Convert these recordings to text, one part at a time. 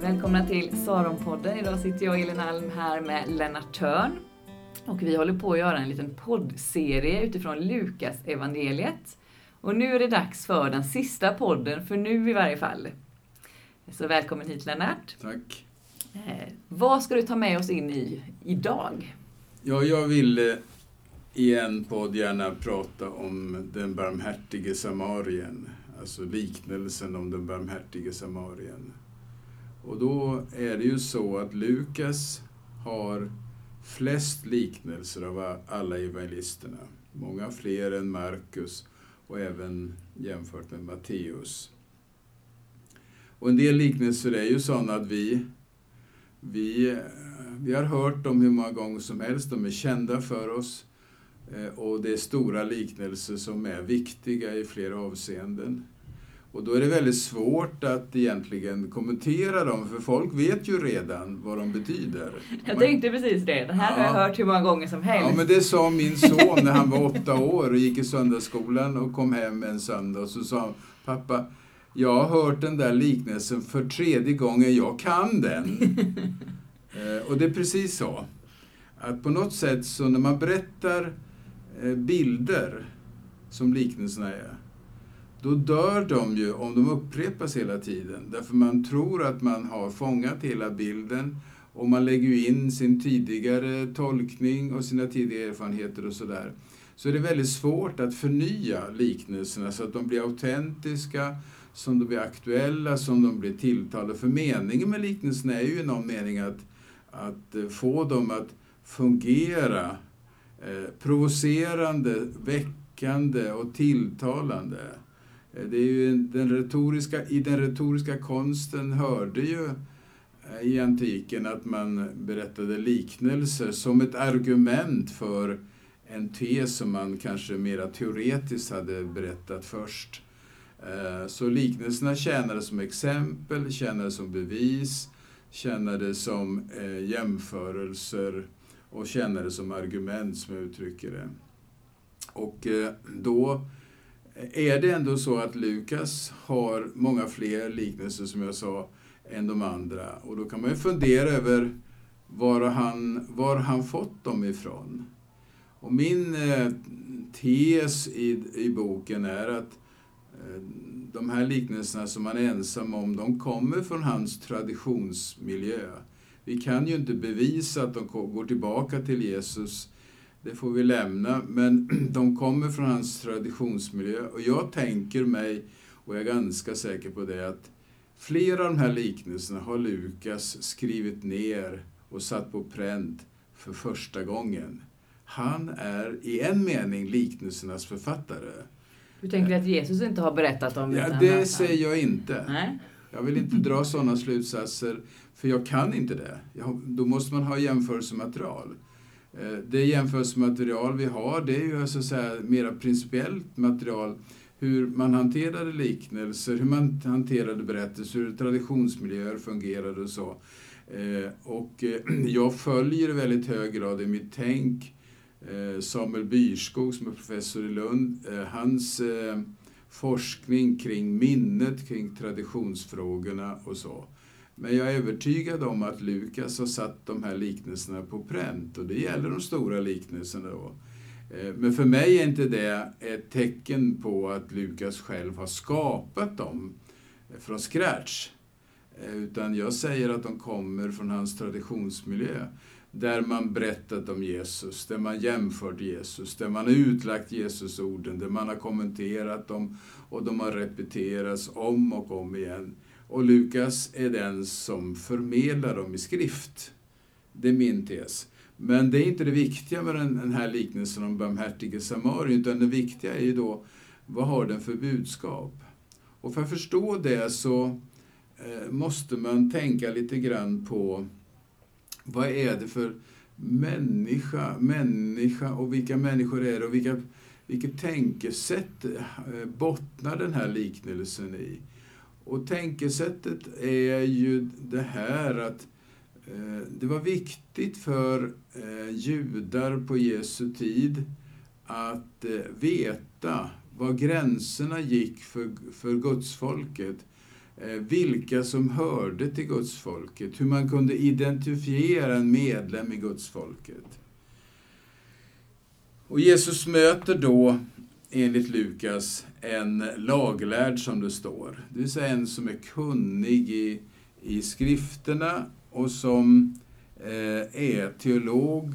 Välkomna till Saronpodden. Idag sitter jag, Elin Alm, här med Lennart Törn. Och vi håller på att göra en liten poddserie utifrån Lukas evangeliet. Och nu är det dags för den sista podden, för nu i varje fall. Så välkommen hit Lennart. Tack. Eh, vad ska du ta med oss in i idag? Ja, jag vill i en podd gärna prata om den barmhärtige samarien, alltså liknelsen om den barmhärtige samarien. Och då är det ju så att Lukas har flest liknelser av alla evangelisterna. Många fler än Markus och även jämfört med Matteus. Och en del liknelser är ju sådana att vi, vi, vi har hört dem hur många gånger som helst, de är kända för oss. Eh, och det är stora liknelser som är viktiga i flera avseenden. Och då är det väldigt svårt att egentligen kommentera dem, för folk vet ju redan vad de betyder. Jag tänkte precis det. Det här ja. har jag hört hur många gånger som helst. Ja, men det sa min son när han var åtta år och gick i söndagsskolan och kom hem en söndag och så sa han, pappa, jag har hört den där liknelsen för tredje gången, jag kan den. Eh, och det är precis så. Att på något sätt så när man berättar eh, bilder, som liknelserna är, då dör de ju om de upprepas hela tiden. Därför man tror att man har fångat hela bilden och man lägger ju in sin tidigare tolkning och sina tidigare erfarenheter och sådär. Så är det väldigt svårt att förnya liknelserna så att de blir autentiska, som de blir aktuella, som de blir tilltalade. För meningen med liknelserna är ju i någon mening att, att eh, få dem att fungera eh, provocerande, väckande och tilltalande. Det är ju den retoriska, I den retoriska konsten hörde ju eh, i antiken att man berättade liknelser som ett argument för en tes som man kanske mera teoretiskt hade berättat först. Eh, så liknelserna tjänade som exempel, tjänade som bevis, tjänade som eh, jämförelser och tjänade som argument, som jag uttrycker det. Och då är det ändå så att Lukas har många fler liknelser, som jag sa, än de andra. Och då kan man ju fundera över var han, var han fått dem ifrån. Och min eh, tes i, i boken är att eh, de här liknelserna som han är ensam om, de kommer från hans traditionsmiljö. Vi kan ju inte bevisa att de går tillbaka till Jesus det får vi lämna. Men de kommer från hans traditionsmiljö. Och jag tänker mig, och jag är ganska säker på det, att flera av de här liknelserna har Lukas skrivit ner och satt på pränt för första gången. Han är i en mening liknelsernas författare. Du tänker att Jesus inte har berättat om Ja, det säger jag inte. Nej. Jag vill inte dra sådana slutsatser, för jag kan inte det. Jag, då måste man ha jämförelsematerial. Eh, det jämförelsematerial vi har, det är ju så att säga mera principiellt material. Hur man hanterade liknelser, hur man hanterade berättelser, hur traditionsmiljöer fungerade och så. Eh, och eh, jag följer i väldigt hög grad i mitt tänk Samuel Byrskog som är professor i Lund, hans forskning kring minnet, kring traditionsfrågorna och så. Men jag är övertygad om att Lukas har satt de här liknelserna på pränt och det gäller de stora liknelserna. Då. Eh, men för mig är inte det ett tecken på att Lukas själv har skapat dem eh, från scratch. Eh, utan jag säger att de kommer från hans traditionsmiljö. Där man berättat om Jesus, där man jämfört Jesus, där man har utlagt Jesusorden, där man har kommenterat dem och de har repeterats om och om igen. Och Lukas är den som förmedlar dem i skrift. Det är min tes. Men det är inte det viktiga med den, här liknelsen om barmhärtige samarien, utan det viktiga är ju då, vad har den för budskap? Och för att förstå det så eh, måste man tänka lite grann på vad är det för människa, människa och vilka människor är det och vilka, vilket tänkesätt eh, bottnar den här liknelsen i? Och tänkesättet är ju det här att eh, det var viktigt för eh, judar på Jesu tid att eh, veta var gränserna gick för, för gudsfolket. vilka som hörde till gudsfolket, hur man kunde identifiera en medlem i gudsfolket. Och Jesus möter då, enligt Lukas, en laglärd som det står. Det vill säga en som är kunnig i, i skrifterna och som eh, är teolog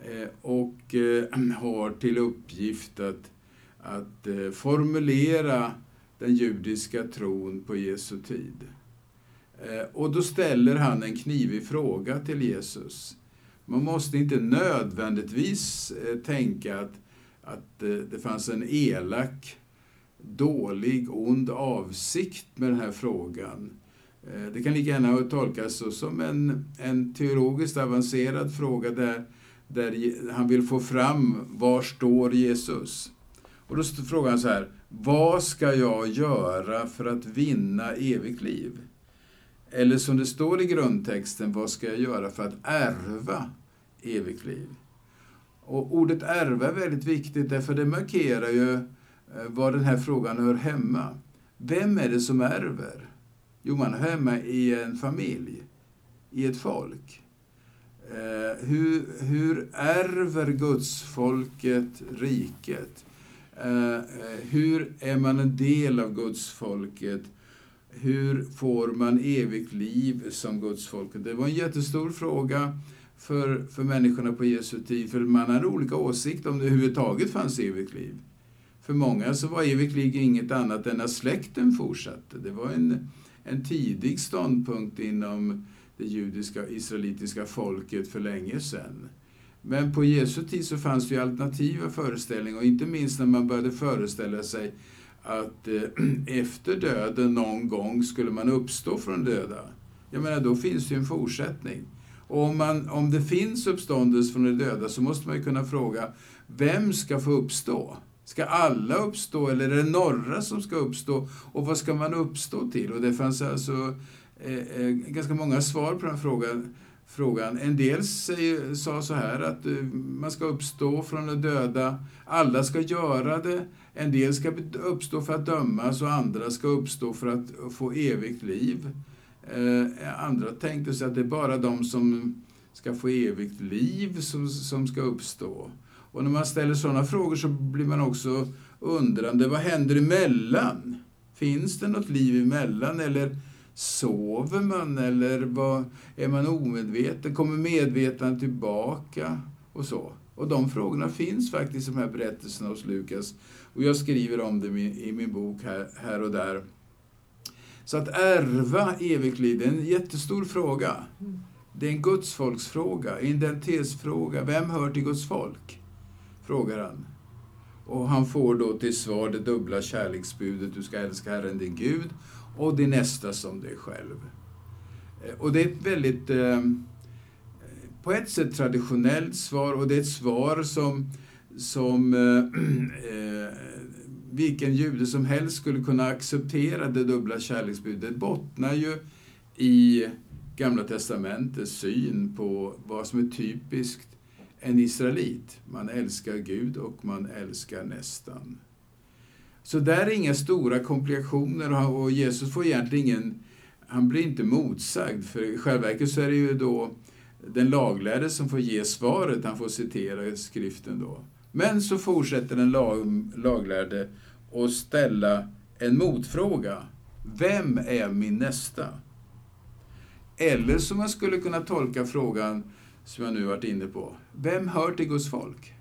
eh, och eh, har till uppgift att, att eh, formulera den judiska tron på Jesu tid. Eh, och då ställer han en knivig fråga till Jesus. Man måste inte nödvändigtvis eh, tänka att, att det fanns en elak, dålig, ond avsikt med den här frågan. Eh, det kan lika gärna tolkas som en, en teologiskt avancerad fråga där, där han vill få fram var står Jesus? Och då frågar han så här, vad ska jag göra för att vinna evigt liv? Eller som det står i grundtexten, vad ska jag göra för att ärva evigt liv? Och ordet ärva är väldigt viktigt därför det markerar ju eh, var den här frågan hör hemma. Vem är det som ärver? Jo, man hör hemma i en familj, i ett folk. Eh, hur, hur ärver Guds folket riket? Eh, eh hur är man en del av Guds folket? Hur får man evigt liv som Guds folket? Det var en jättestor fråga för, för människorna på Jesu tid, för man hade olika åsikter om det överhuvudtaget fanns evigt liv. För många så var evigt liv inget annat än att släkten fortsatte. Det var en, en tidig ståndpunkt inom det judiska israelitiska folket för länge sedan. Men på Jesu tid så fanns det ju alternativa föreställningar och inte minst när man började föreställa sig att eh, efter döden någon gång skulle man uppstå från döda. Jag menar, då finns det ju en fortsättning. Och om, man, om det finns uppståndelse från de döda så måste man ju kunna fråga, vem ska få uppstå? Ska alla uppstå eller är det några som ska uppstå? Och vad ska man uppstå till? Och det fanns alltså eh, eh ganska många svar på den frågan frågan. En del säger, sa så här att eh, man ska uppstå från de döda. Alla ska göra det. En del ska uppstå för att dömas och andra ska uppstå för att få evigt liv. Eh, andra tänkte sig att det är bara de som ska få evigt liv som, som ska uppstå. Och när man ställer sådana frågor så blir man också undrande. Vad händer emellan? Finns det något liv emellan? Eller Sover man eller vad, är man omedveten? Kommer medvetandet tillbaka? Och så. Och de frågorna finns faktiskt i de här berättelserna hos Lukas. Och jag skriver om dem i, i min bok här, här och där. Så att ärva evigt liv, det är en jättestor fråga. Det är en gudsfolksfråga, identitetsfråga. Vem hör till Guds folk? Frågar han. Och han får då till svar det dubbla kärleksbudet, du ska älska Herren din Gud och din nästa som dig själv. Eh, och det är ett väldigt, eh, på ett sätt traditionellt svar och det är ett svar som, som eh, vilken jude som helst skulle kunna acceptera det dubbla kärleksbudet. Det bottnar ju i Gamla testamentets syn på vad som är typiskt en israelit. Man älskar Gud och man älskar nästan. Så där är inga stora komplikationer och Jesus får egentligen ingen, han blir inte motsagd. För i själva verket så är det ju då den laglärde som får ge svaret, han får citera skriften då. Men så fortsätter den lag, laglärde och ställa en motfråga. Vem är min nästa? Eller som man skulle kunna tolka frågan som jag nu varit inne på. Vem hör till Guds folk?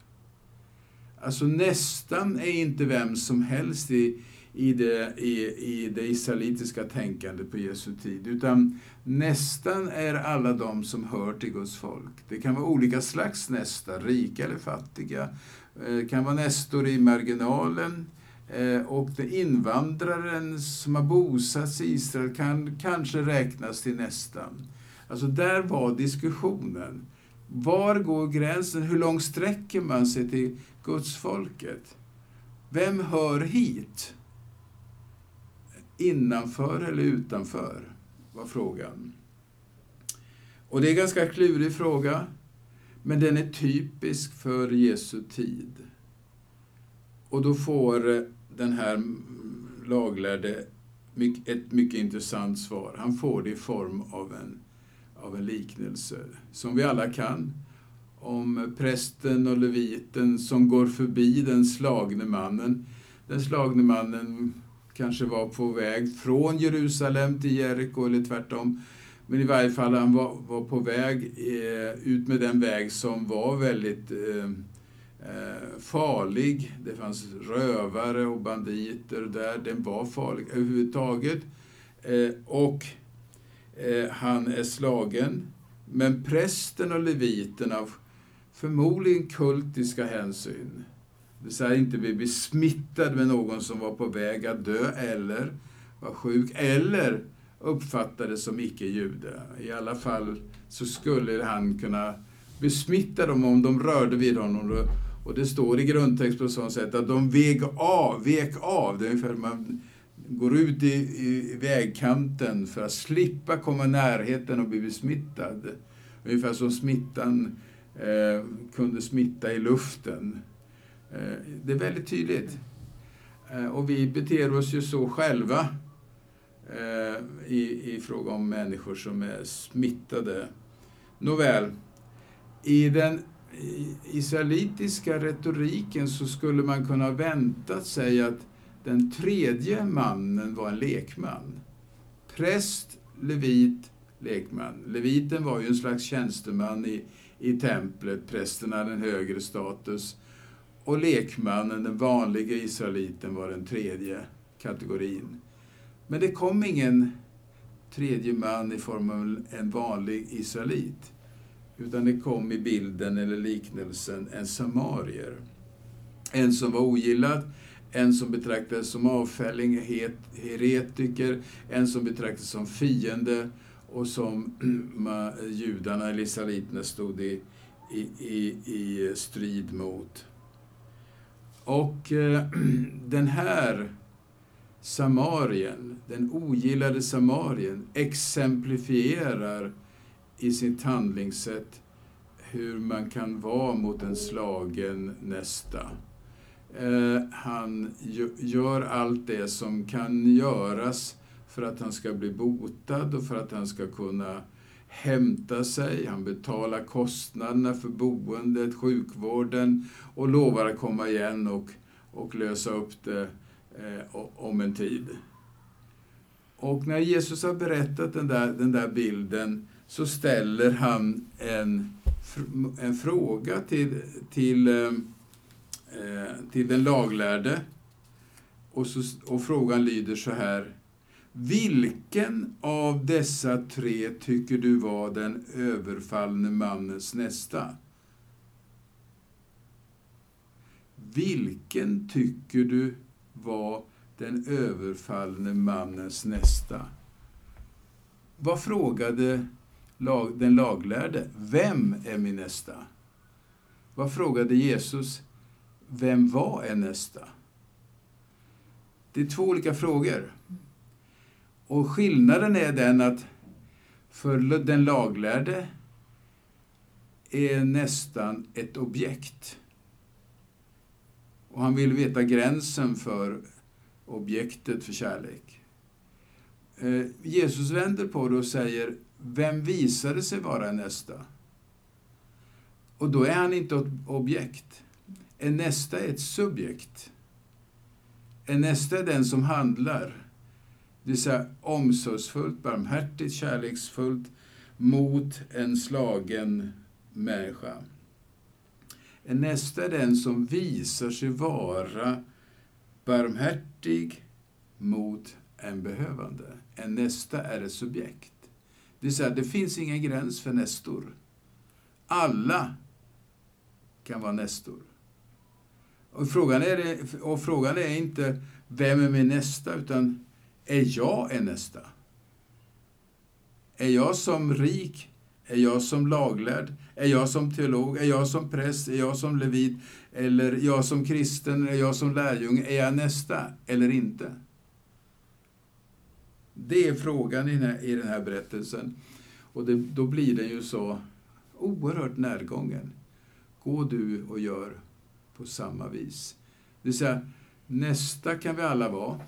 Alltså nästan är inte vem som helst i, i, det, i, i det israelitiska tänkandet på Jesu tid, utan nästan är alla de som hör till Guds folk. Det kan vara olika slags nästa, rika eller fattiga. Det kan vara nästor i marginalen. Eh, och den invandraren som har bosatts i Israel kan kanske räknas till nästan. Alltså där var diskussionen. Var går gränsen? Hur långt sträcker man sig till gudsfolket? Vem hör hit? Innanför eller utanför? var frågan. Och det är en ganska klurig fråga, men den är typisk för Jesu tid. Och då får eh, den här laglärde ett mycket intressant svar. Han får det i form av en, av en liknelse, som vi alla kan, om prästen och leviten som går förbi den slagne mannen. Den slagne mannen kanske var på väg från Jerusalem till Jeriko eller tvärtom. Men i varje fall, han var, var på väg eh, ut med den väg som var väldigt eh, eh, farlig. Det fanns rövare och banditer där. Den var farlig överhuvudtaget. Eh, och eh, han är slagen. Men prästen och leviten av förmodligen kultiska hänsyn det vill säga inte bli besmittad med någon som var på väg att dö eller var sjuk eller uppfattades som icke-jude. I alla fall så skulle han kunna besmitta dem om de rörde vid honom. Och det står i grundtext på sådant sätt att de vek av, vek av. Det är ungefär man går ut i, i vägkanten för att slippa komma i närheten och bli besmittad. Ungefär som smittan eh, kunde smitta i luften. Eh, det är väldigt tydligt. Eh, och vi beter oss ju så själva eh, i, i fråga om människor som är smittade. Nåväl, i den israelitiska retoriken så skulle man kunna vänta sig att den tredje mannen var en lekman. Präst, levit, lekman. Leviten var ju en slags tjänsteman i, i templet, prästen hade en högre status. Och lekmannen, den vanliga israeliten, var den tredje kategorin. Men det kom ingen tredje man i form av en vanlig israelit. Utan det kom i bilden eller liknelsen en samarier. En som var ogillad, en som betraktades som avfälling, heretiker, en som betraktades som fiende och som judarna, eller israeliterna, stod i, i, i, i strid mot. Och eh, den här Samarien, den ogillade Samarien, exemplifierar i sitt handlingssätt hur man kan vara mot en slagen nästa. Eh, han gör allt det som kan göras för att han ska bli botad och för att han ska kunna hämta sig, han betalar kostnaderna för boendet, sjukvården och lovar att komma igen och, och lösa upp det eh, om en tid. Och när Jesus har berättat den där, den där bilden så ställer han en, en fråga till, till, eh, eh, till den laglärde. Och, så, och frågan lyder så här. Vilken av dessa tre tycker du var den överfallne mannens nästa? Vilken tycker du var den överfallne mannens nästa? Vad frågade den laglärde? Vem är min nästa? Vad frågade Jesus? Vem var en nästa? Det är två olika frågor. Och skillnaden är den att för den laglärde är nästan ett objekt. Och han vill veta gränsen för objektet för kärlek. Eh, Jesus vänder på det och säger, vem visade sig vara nästa? Och då är han inte ett objekt. En nästa är ett subjekt. En nästa är den som handlar det vill säga omsorgsfullt, barmhärtigt, kärleksfullt mot en slagen människa. En nästa är den som visar sig vara barmhärtig mot en behövande. En nästa är ett subjekt. Det vill säga, det finns ingen gräns för nästor. Alla kan vara nästor. Och frågan är, och frågan är inte vem är min nästa, utan är jag en nästa? Är jag som rik? Är jag som laglärd? Är jag som teolog? Är jag som präst? Är jag som levit? Eller är jag som kristen? Är jag som lärjunge? Är jag nästa eller inte? Det är frågan i den här, berättelsen. Och det, då blir den ju så oerhört närgången. Gå du och gör på samma vis. Det vill säga, nästa kan vi alla vara.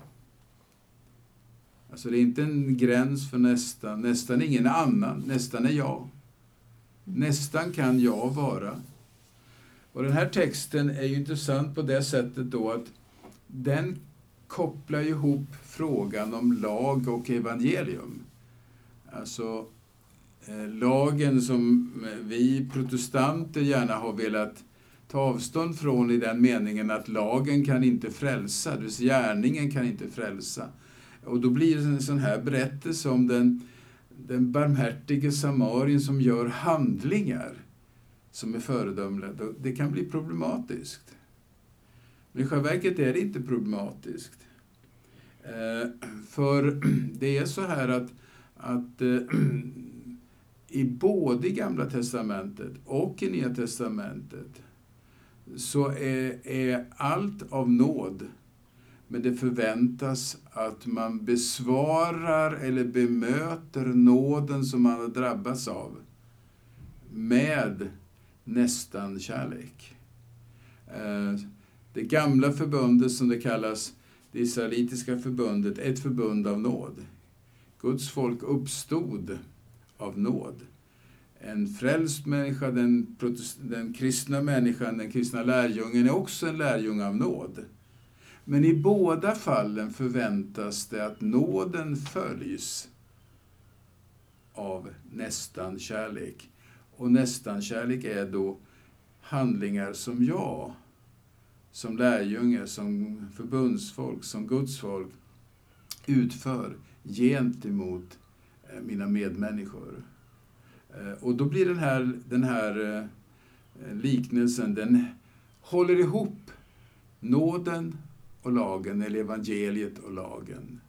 Alltså det är inte en gräns för nästan. Nästan är ingen annan. Nästan är jag. Nästan kan jag vara. Och den här texten är ju intressant på det sättet då att den kopplar ihop frågan om lag och evangelium. Alltså eh, lagen som eh, vi protestanter gärna har velat ta avstånd från i den meningen att lagen kan inte frälsa, det vill säga gärningen kan inte frälsa. Och då blir det en sån här berättelse om den, den barmhärtige samarien som gör handlingar som är föredömliga. Det kan bli problematiskt. Men i själva verket är det inte problematiskt. Eh, för det är så här att, att eh, i både Gamla Testamentet och i Nya Testamentet så är, är allt av nåd. Men det förväntas att man besvarar eller bemöter nåden som man har drabbats av med nästan kärlek. Eh, det gamla förbundet som det kallas, det israelitiska förbundet, ett förbund av nåd. Guds folk uppstod av nåd en frälst människa, den, den kristna människan, den kristna lärjungen, är också en lärjunge av nåd. Men i båda fallen förväntas det att nåden följs av nästan kärlek. Och nästan kärlek är då handlingar som jag, som lärjunge, som förbundsfolk, som Guds folk utför gentemot eh, mina medmänniskor. Eh, och då blir den här, den här eh, liknelsen, den håller ihop nåden och lagen, eller evangeliet och lagen.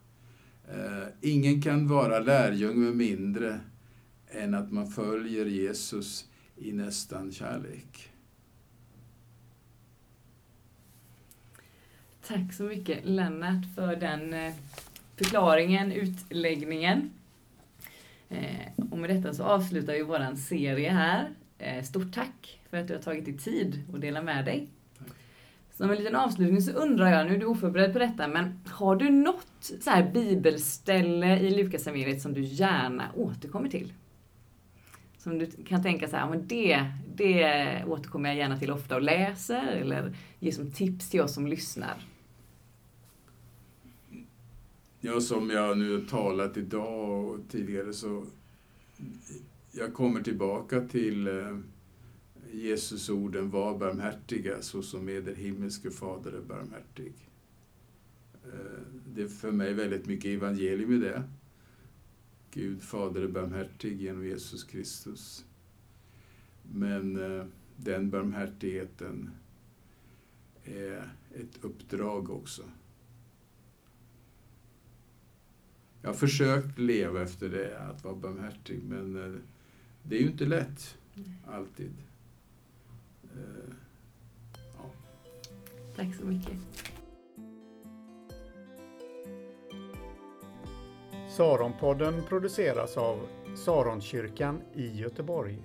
Ingen kan vara lärjunge med mindre än att man följer Jesus i nästan kärlek. Tack så mycket Lennart för den förklaringen, utläggningen. Eh, och med detta så avslutar vi våran serie här. Eh, stort tack för att du har tagit dig tid att dela med dig. Som en liten avslutning så undrar jag, nu är du oförberedd på detta, men har du något så här bibelställe i Lukasevangeliet som du gärna återkommer till? Som du kan tänka så här, men det, det återkommer jag gärna till ofta och läser, eller ger som tips till oss som lyssnar. Ja, som jag nu har talat idag och tidigare så jag kommer tillbaka till eh, Jesus orden var barmhärtiga så som eder himmelske fader är barmhärtig. Eh, det är för mig väldigt mycket evangelium i det. Gud fader är barmhärtig genom Jesus Kristus. Men eh, den barmhärtigheten är ett uppdrag också. Jag har försökt leva efter det, att vara barmhärtig, men eh, det är ju inte lätt, alltid. Eh, ja. Tack så mycket. Saronpodden produceras av Saronkyrkan i Göteborg.